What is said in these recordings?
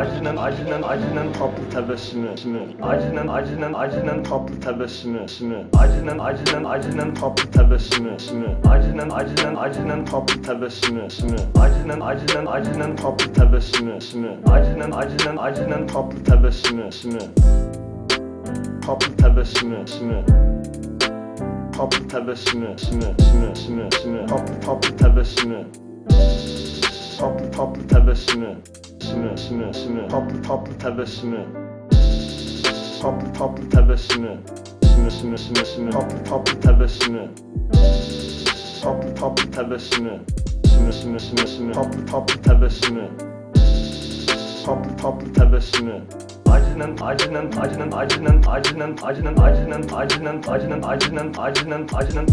acının acının acının tatlı tebessümü sümü. Acının acının acının tatlı tebessümü sümü. Acının acının acının tatlı tebessümü sümü. Acının acının acının tatlı tebessümü sümü. Acının acının acının tatlı tebessümü sümü. Acının acının acının tatlı tebessümü sümü. Tatlı tebessümü sümü. Tatlı tebessümü sümü sümü sümü sümü. Tatlı tatlı tebessümü. Tatlı tatlı tebessümü Sümü sümü sümü Tatlı tatlı tebessümü Tatlı tatlı tebessümü Sümü sümü sümü sümü Tatlı tatlı tebessümü Tatlı tatlı tebessümü Sümü sümü sümü sümü Tatlı tatlı tebessümü Tatlı tatlı tebessümü Acının acının acının acının acının acının acının acının acının acının acının acının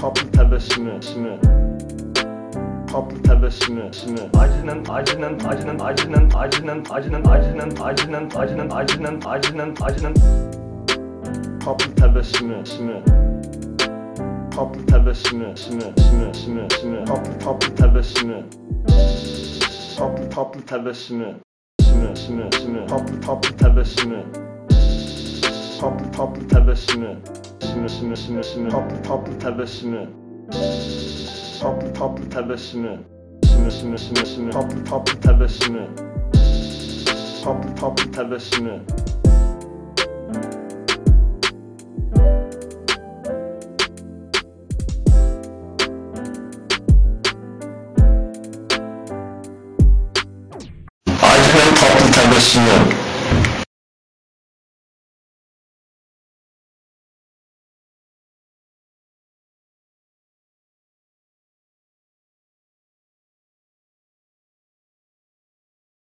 Tatlı tebessümü sümü tatlı tebessümü sümü acının acının acının acının acının acının acının acının acının acının acının acının tatlı tebessümü sümü tatlı tebessümü sümü sümü sümü sümü tatlı tatlı tebessümü tatlı tatlı tebessümü sümü sümü sümü tatlı tatlı tebessümü tatlı tatlı tebessümü sümü sümü sümü sümü tatlı tatlı tebessümü tatlı tatlı tebessümü. Sümü sümü sümü sümü tatlı tatlı tebessümü. Tatlı tatlı tebessümü. Acının tatlı tebessümü